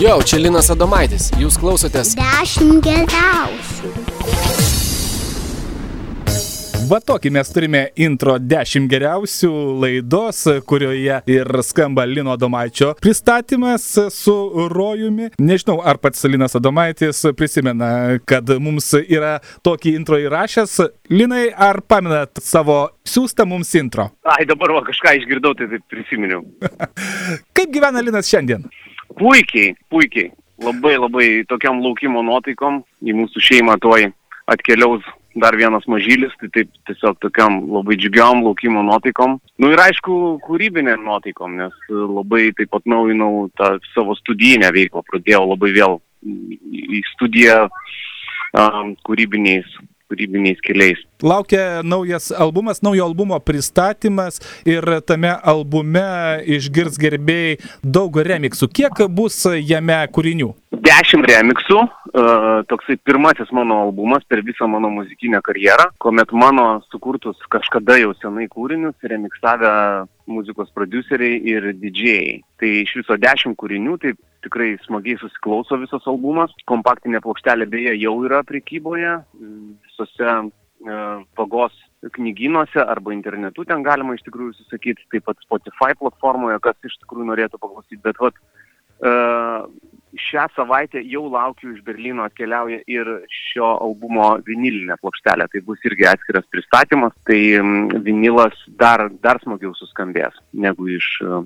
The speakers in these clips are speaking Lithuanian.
Jo, čia Linas Adomaitis, jūs klausotės. Dešimt geriausių. Va tokį mes turime intro 10 geriausių laidos, kurioje ir skamba Lino Adomaičio pristatymas su Rojumi. Nežinau, ar pats Linas Adomaitis prisimena, kad mums yra tokį intro įrašęs. Linai, ar pamenat savo siūstą mums intro? Ai, dabar va kažką išgirdau, tai taip prisiminiau. Kaip gyvena Linas šiandien? Puikiai, puikiai. Labai labai tokiam laukimo nuotaikom į mūsų šeimą toj atkeliaus dar vienas mažylis, tai taip tiesiog tokiam labai džiugiam laukimo nuotaikom. Nu ir aišku, kūrybinėm nuotaikom, nes labai taip pat naujinau tą savo studijinę veiklą, pradėjau labai vėl į studiją um, kūrybiniais kūrybiniais keliais. Laukia naujas albumas, naujo albumo pristatymas ir tame albume išgirs gerbėjai daug remixų. Kiek bus jame kūrinių? Dešimt remixų, uh, toksai pirmasis mano albumas per visą mano muzikinę karjerą, kuomet mano sukurtus kažkada jau senai kūrinius remixavę muzikos produceriai ir didžėjai. Tai iš viso dešimt kūrinių, tai tikrai smagiai susiklauso visas albumas. Kompaktinė plokštelė beje jau yra prekyboje visose uh, pagos knygynuose arba internetu ten galima iš tikrųjų susakyti, taip pat Spotify platformoje, kas iš tikrųjų norėtų paklausyti. Bet vat, šią savaitę jau laukiu iš Berlyno atkeliauja ir šio albumo vinilinė plokštelė. Tai bus irgi atskiras pristatymas, tai vinilas dar, dar smagiau suskambės negu iš uh,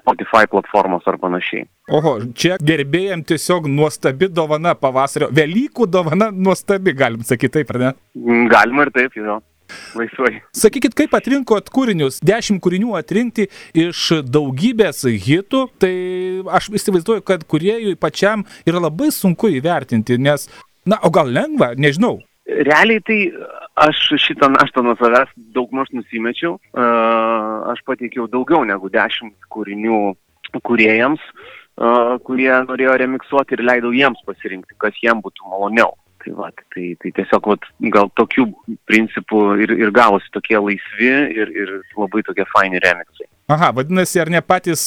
Spotify platformos ar panašiai. Oho, čia gerbėjim tiesiog nuostabi dovana pavasario. Velykų dovana nuostabi, galim sakyti taip, ar ne? Galima ir taip, jo laisvai. Sakykit, kaip atrinkot kūrinius? Dešimt kūrinių atrinkti iš daugybės hitų, tai aš įsivaizduoju, kad kuriejui pačiam yra labai sunku įvertinti, nes, na, o gal lengva, nežinau. Realiai tai aš šitą naštą nuo savęs daug maž nusimečiau. Aš pateikiau daugiau negu dešimt kūrinių kuriejams, kurie norėjo remiksuoti ir leidau jiems pasirinkti, kas jiems būtų maloniau. Tai, va, tai, tai tiesiog vat, gal tokių principų ir, ir gavosi tokie laisvi ir, ir labai tokie faini remixai. Aha, vadinasi, ar ne patys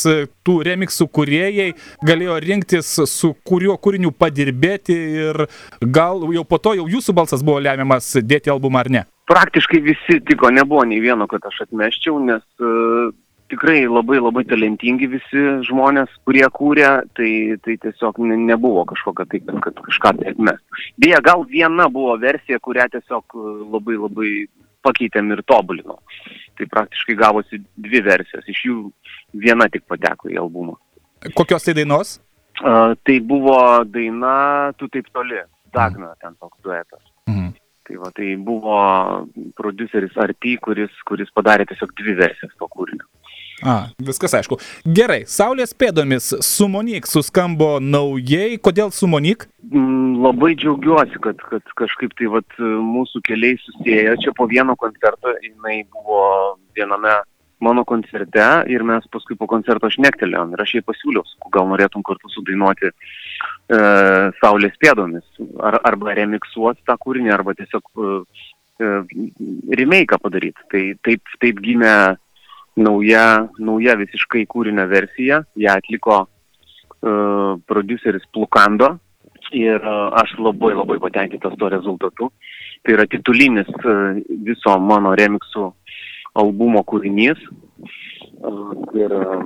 tų remixų kuriejai galėjo rinktis, su kuriuo kūriniu padirbėti ir gal jau po to jau jūsų balsas buvo lemiamas dėti albumą ar ne? Praktiškai visi tiko, nebuvo nei vieno, kad aš atmeščiau, nes uh, tikrai labai labai talentingi visi žmonės, kurie kūrė, tai, tai tiesiog ne, nebuvo kažkokio tai, kad kažką tai atmes. Beje, gal viena buvo versija, kurią tiesiog labai labai pakeitėm ir tobulinom. Tai praktiškai gavosi dvi versijos, iš jų viena tik pateko į albumą. Kokios tai dainos? Uh, tai buvo daina Tu taip toli, Dagna, mm. ten toks duetas. Mm. Tai va, tai buvo produceris Arty, kuris, kuris padarė tiesiog dvi versijas to kūrinio. A, viskas aišku. Gerai, Saulės pėdomis Sumonik suskambo naujai. Kodėl Sumonik? Mm, labai džiaugiuosi, kad, kad kažkaip tai vat, mūsų keliai susijęjo. Čia po vieno koncerto jinai buvo viename mano koncerte ir mes paskui po koncerto šnektelėjom ir aš jai pasiūliau, gal norėtum kartu sudainuoti e, Saulės pėdomis ar, arba remiksuoti tą kūrinį arba tiesiog e, e remake padaryti. Tai taip, taip gimė nauja, nauja visiškai kūrinio versija. Ja atliko uh, produceris Plukando ir uh, aš labai labai patenkintas to rezultatu. Tai yra titulinis uh, viso mano remixų albumo kūrinys. Uh, ir, uh,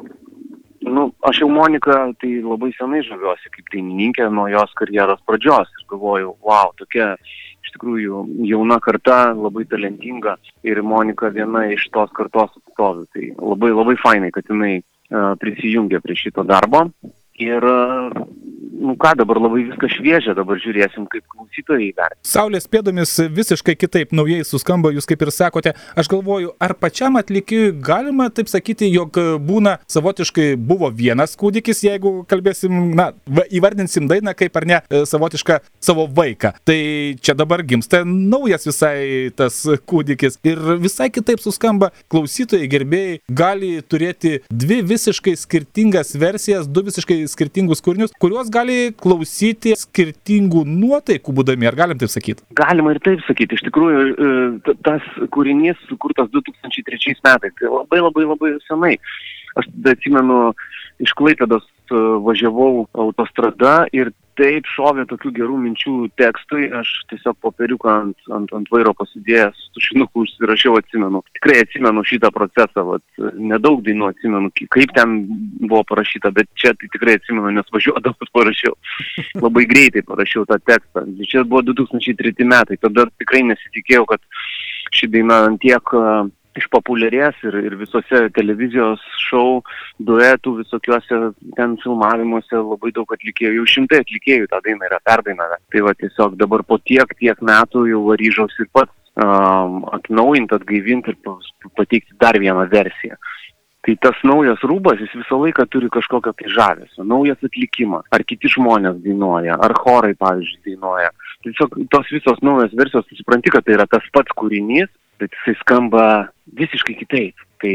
nu, aš jau Monika tai labai senai žaviuosi kaip dainininkė nuo jos karjeros pradžios ir galvoju, wow, tokia iš tikrųjų jauna karta, labai talentinga ir Monika viena iš tos kartos atstovų. Tai labai labai fainai, kad jinai uh, prisijungė prie šito darbo. Ir nu ką, dabar labai viskas šviežia, dabar žiūrėsim, kaip klausytojai įvertina. Saulės pėdomis visiškai kitaip naujai suskamba, jūs kaip ir sakote. Aš galvoju, ar pačiam atlikėjui galima taip sakyti, jog būna savotiškai buvo vienas kūdikis, jeigu kalbėsim, na, įvardinsim dainą kaip ar ne e, savotišką savo vaiką. Tai čia dabar gimsta naujas visai tas kūdikis ir visai kitaip suskamba. Klausytojai, gerbėjai gali turėti dvi visiškai skirtingas versijas, du visiškai skirtingus kūrinius, kuriuos gali gali klausyti skirtingų nuotaikų būdami, ar galim taip sakyti? Galima ir taip sakyti. Iš tikrųjų, e, tas kūrinys sukurtas 2003 metais, tai labai labai labai senai. Aš atsimenu iš Klaipėdos važiavau autostrada ir taip šovė tokių gerų minčių tekstui, aš tiesiog popieriuką ant, ant, ant vairo pasidėjęs, tušinuku užsirašiau, atsimenu. Tikrai atsimenu šitą procesą, vat, nedaug dainų atsimenu, kaip ten buvo parašyta, bet čia tai tikrai atsimenu, nes važiuodamas parašiau. Labai greitai parašiau tą tekstą. Čia buvo 2003 metai, tada tikrai nesitikėjau, kad ši daina ant tiek uh, išpopuliarės ir, ir visose televizijos šou, duetų, visokiuose ten filmavimuose labai daug atlikėjų, jau šimtai atlikėjų tą dainą yra perdainavę. Tai va tiesiog dabar po tiek, tiek metų jau ryžausi ir pats um, atnaujinti, atgaivinti ir pateikti dar vieną versiją. Tai tas naujas rūbas, jis visą laiką turi kažkokią tai žavesio, naujas atlikimas, ar kiti žmonės dainuoja, ar chorai, pavyzdžiui, dainuoja. Tiesiog tos visos naujos versijos, supranti, kad tai yra tas pats kūrinys, bet jisai skamba visiškai kitaip. Tai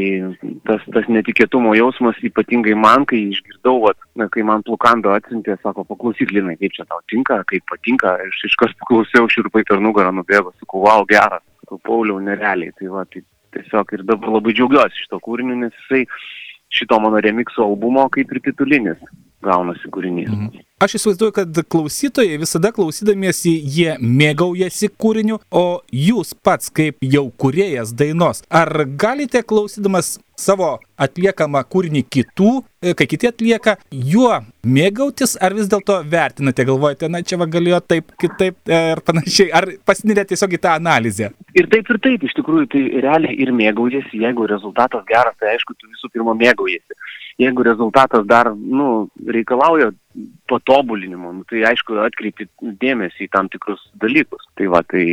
tas, tas netikėtumo jausmas, ypatingai man, kai išgirdau, vat, na, kai man plukando atsintė, sako, paklausyk, Linai, kaip čia tau tinka, kaip patinka, aš iš kas paklausiau, širpai per nugarą nubėgo, sakau, wow, geras, sakau, Pauliau, nerealiai. Tai va, tai tiesiog ir dabar labai džiaugiuosi šito kūriniu, nes jisai šito mano remixo albumo kaip ir titulinis gaunasi kūrinys. Mhm. Aš įsivaizduoju, kad klausytojai visada klausydamiesi jie mėgaujasi kūriniu, o jūs pats kaip jau kuriejas dainos, ar galite klausydamas savo atliekamą kūrinį kitų, e, kai kiti atlieka, juo mėgautis, ar vis dėlto vertinate, galvojate, na čia va galėjo taip, kitaip e, ir panašiai, ar pasinirėte tiesiog į tą analizę? Ir taip ir taip, iš tikrųjų, tai realiai ir mėgaujasi, jeigu rezultatas geras, tai aišku, tu visų pirma mėgaujasi jeigu rezultatas dar nu, reikalauja patobulinimo, nu, tai aišku, atkreipi dėmesį į tam tikrus dalykus. Tai va, tai,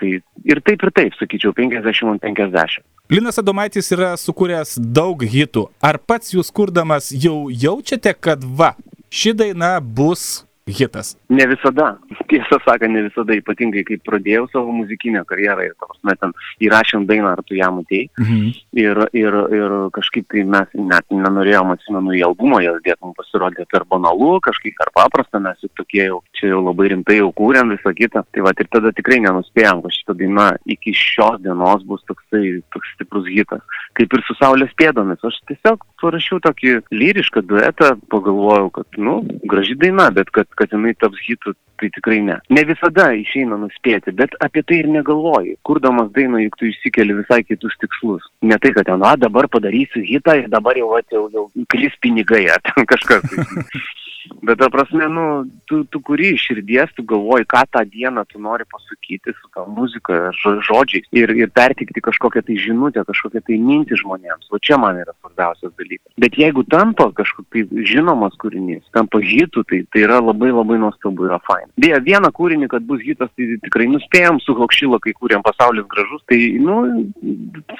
tai ir taip ir taip, sakyčiau, 50 ant 50. Linas Adomaitis yra sukūręs daug hitų. Ar pats jūs kurdamas jau jaučiate, kad va, ši daina bus hitas? Ne visada. Tiesą sakant, ne visada, ypatingai kai pradėjau savo muzikinę karjerą ir, prasme, ten įrašėm dainą, ar tu ją matėjai. Mhm. Ir, ir, ir kažkaip tai mes net nenorėjom, atsimenu, į albumą jas dėti, mums pasirodė per banalu, kažkaip per paprasta, mes jau tokie jau, čia jau labai rimtai jau kūrėm visą kitą. Tai va, ir tada tikrai nenuspėjom, kad šita daina iki šios dienos bus toksai, toks stiprus hitas. Kaip ir su Saulės pėdomis. Aš tiesiog parašiau tokį lyrišką duetą, pagalvojau, kad, nu, graži daina, bet kad kad jinai taps hitu, tai tikrai ne. Ne visada išeina nuspėti, bet apie tai ir negalvoji. Kurdamas dainą, juk tu išsikeli visai kitus tikslus. Ne tai, kad ten, na, dabar padarysiu hitą ir dabar jau, jau, jau kris pinigai ar ten kažkas. Bet, ta prasme, nu, tu, tu kuri iš širdies, tu galvoji, ką tą dieną tu nori pasakyti su tą muzika, žodžiais ir, ir pertikti kažkokią tai žinutę, kažkokią tai mintį žmonėms. O čia man yra svarbiausias dalykas. Bet jeigu tampa kažkoks tai žinomas kūrinys, tampa hitų, tai tai yra labai labai nuostabu, yra fain. Beje, vieną kūrinį, kad bus hitas, tai tikrai nuspėjom su Hokšilo, kai kūrėm pasaulis gražus, tai, nu,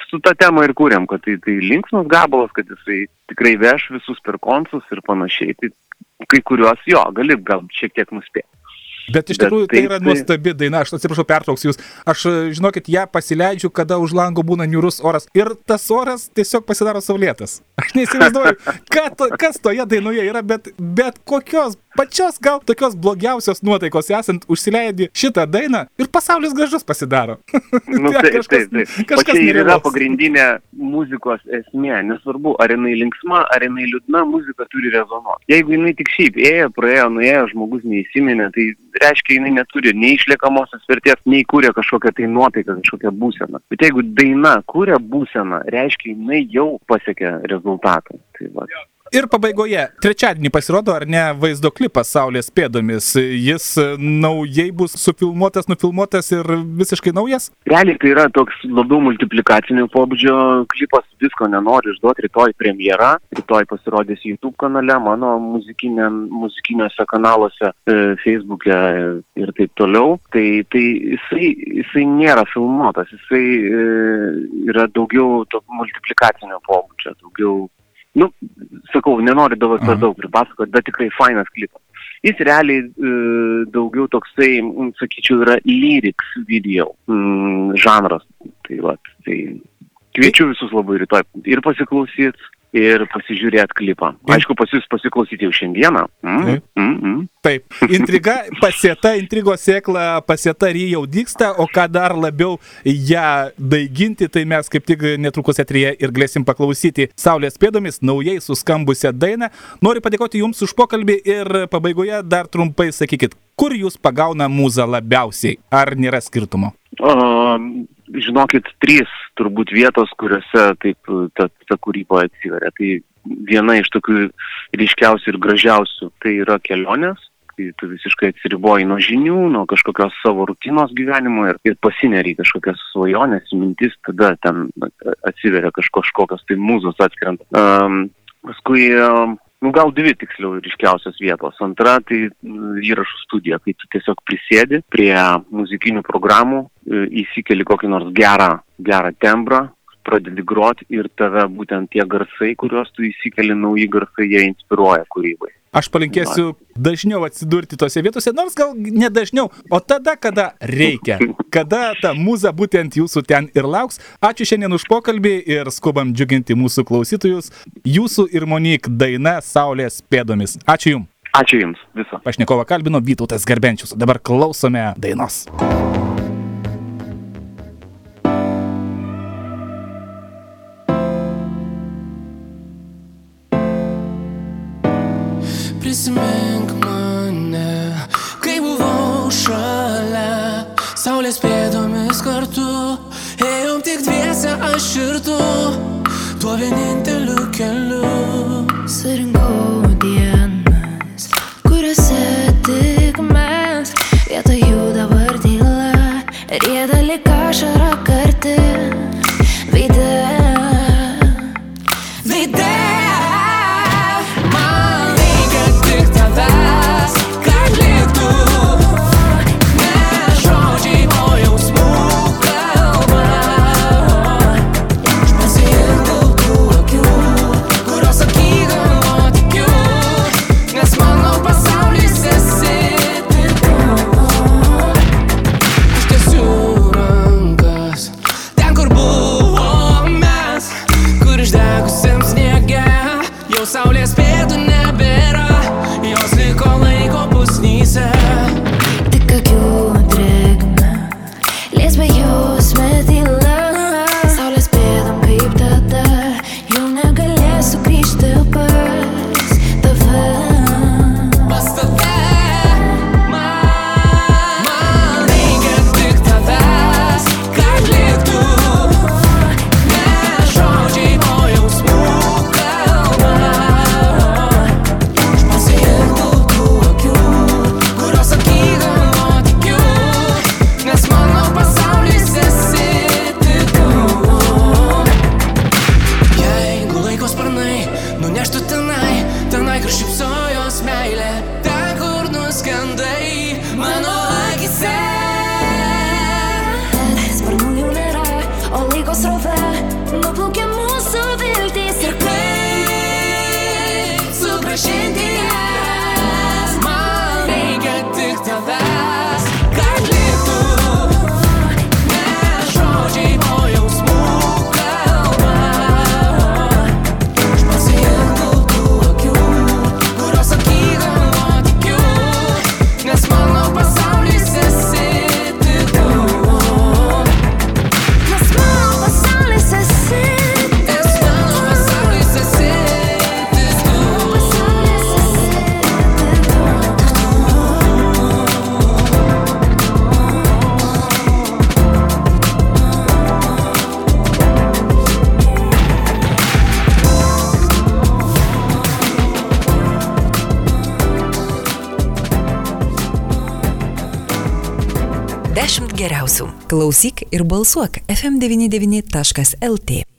su tą temą ir kūrėm, kad tai, tai linksmas gabalas, kad jisai tikrai veš visus per konsus ir panašiai. Tai kai kuriuos jo, gali gal šiek tiek nuspėti. Bet iš tikrųjų tai, tai yra nuostabi daina, aš atsiprašau, pertrauksiu jūs. Aš, žinokit, ją pasileidžiu, kada už lango būna niurus oras. Ir tas oras tiesiog pasidaro saulėtas. Aš neįsivaizduoju, to, kas toje dainoje yra, bet, bet kokios pačios gal tokios blogiausios nuotaikos esant užsileidi šitą dainą ir pasaulis gražus pasidaro. Nu, tai, kažkas, taip, taip. Kažkas ir yra pagrindinė muzikos esmė. Nesvarbu, ar jinai linksma, ar jinai liūdna, muzika turi rezonuoti. Jeigu jinai tik šiaip ėjo, praėjo, nuėjo, žmogus neįsiminė, tai reiškia, jinai neturi nei išliekamosios vertės, nei kūrė kažkokią tai nuotaiką, kažkokią būseną. Bet jeigu daina kūrė būseną, reiškia, jinai jau pasiekė rezultatą. Tai va. Ir pabaigoje, trečiadienį pasirodo, ar ne, vaizdo klipas Saulės pėdomis. Jis naujai bus sufilmuotas, nufilmuotas ir visiškai naujas? Realiai tai yra toks labiau multiplikacinio pobūdžio klipas, visko nenoriu išduoti, rytoj premjera, rytoj pasirodys YouTube kanale, mano muzikiniuose kanaluose, e, Facebook'e ir taip toliau. Tai, tai jisai, jisai nėra filmuotas, jisai e, yra daugiau multiplikacinio pobūdžio, daugiau nu, sakau, nenoriu dabar per daug pripasakoti, bet tikrai fainas klipas. Jis realiai e, daugiau toksai, sakyčiau, yra lyrics video mm, žanras. Tai, va, tai kviečiu visus labai rytoj ir pasiklausyti, ir pasižiūrėti klipą. Aišku, pas jūs pasiklausyti jau šiandieną. Mm, Taip. mm, mm. Taip, intriga pasėta, intrigos sėkla pasėta ir ji jau dyksta, o ką dar labiau ją daiginti, tai mes kaip tik netrukus atryje ir galėsim paklausyti Saulės pėdomis naujai suskambusią dainą. Noriu padėkoti Jums už pokalbį ir pabaigoje dar trumpai sakykit, kur Jūs pagauna mūzą labiausiai, ar nėra skirtumo? O, žinokit, trys turbūt vietos, kuriuose taip ta, ta kūryba atsiveria. Tai viena iš tokių ryškiausių ir gražiausių tai yra kelionės, kai tu visiškai atsiriboji nuo žinių, nuo kažkokios savo rutinos gyvenimo ir, ir pasineri kažkokias svajonės, mintis, tada ten atsiveria kažko, kažkokios tai mūzos atskrentant. Um, paskui um, nu gal dvi tiksliau ryškiausios vietos. Antra tai mm, įrašų studija, kai tu tiesiog prisėdi prie muzikinių programų, e, įsikeli kokį nors gerą, gerą tembrą, pradedi groti ir tave būtent tie garsai, kuriuos tu įsikeli, nauji garsai, jie inspiruoja kūrybai. Aš palinkėsiu dažniau atsidurti tose vietose, nors gal ne dažniau, o tada, kada reikia, kada ta mūza būtent jūsų ten ir lauks. Ačiū šiandien už pokalbį ir skubam džiuginti mūsų klausytojus. Jūsų ir Monik daina Saulės pėdomis. Ačiū Jums. Ačiū Jums viso. Pašnekovą kalbino Vytautas Garbenčius. Dabar klausome dainos. Prisimink mane, kai buvau šalia, saulės pėdomis kartu, ėjom tik dviese aš ir tu, tuo vieninteliu keliu. Surinkau dienas, geriausių. Klausyk ir balsuok FM99.lt.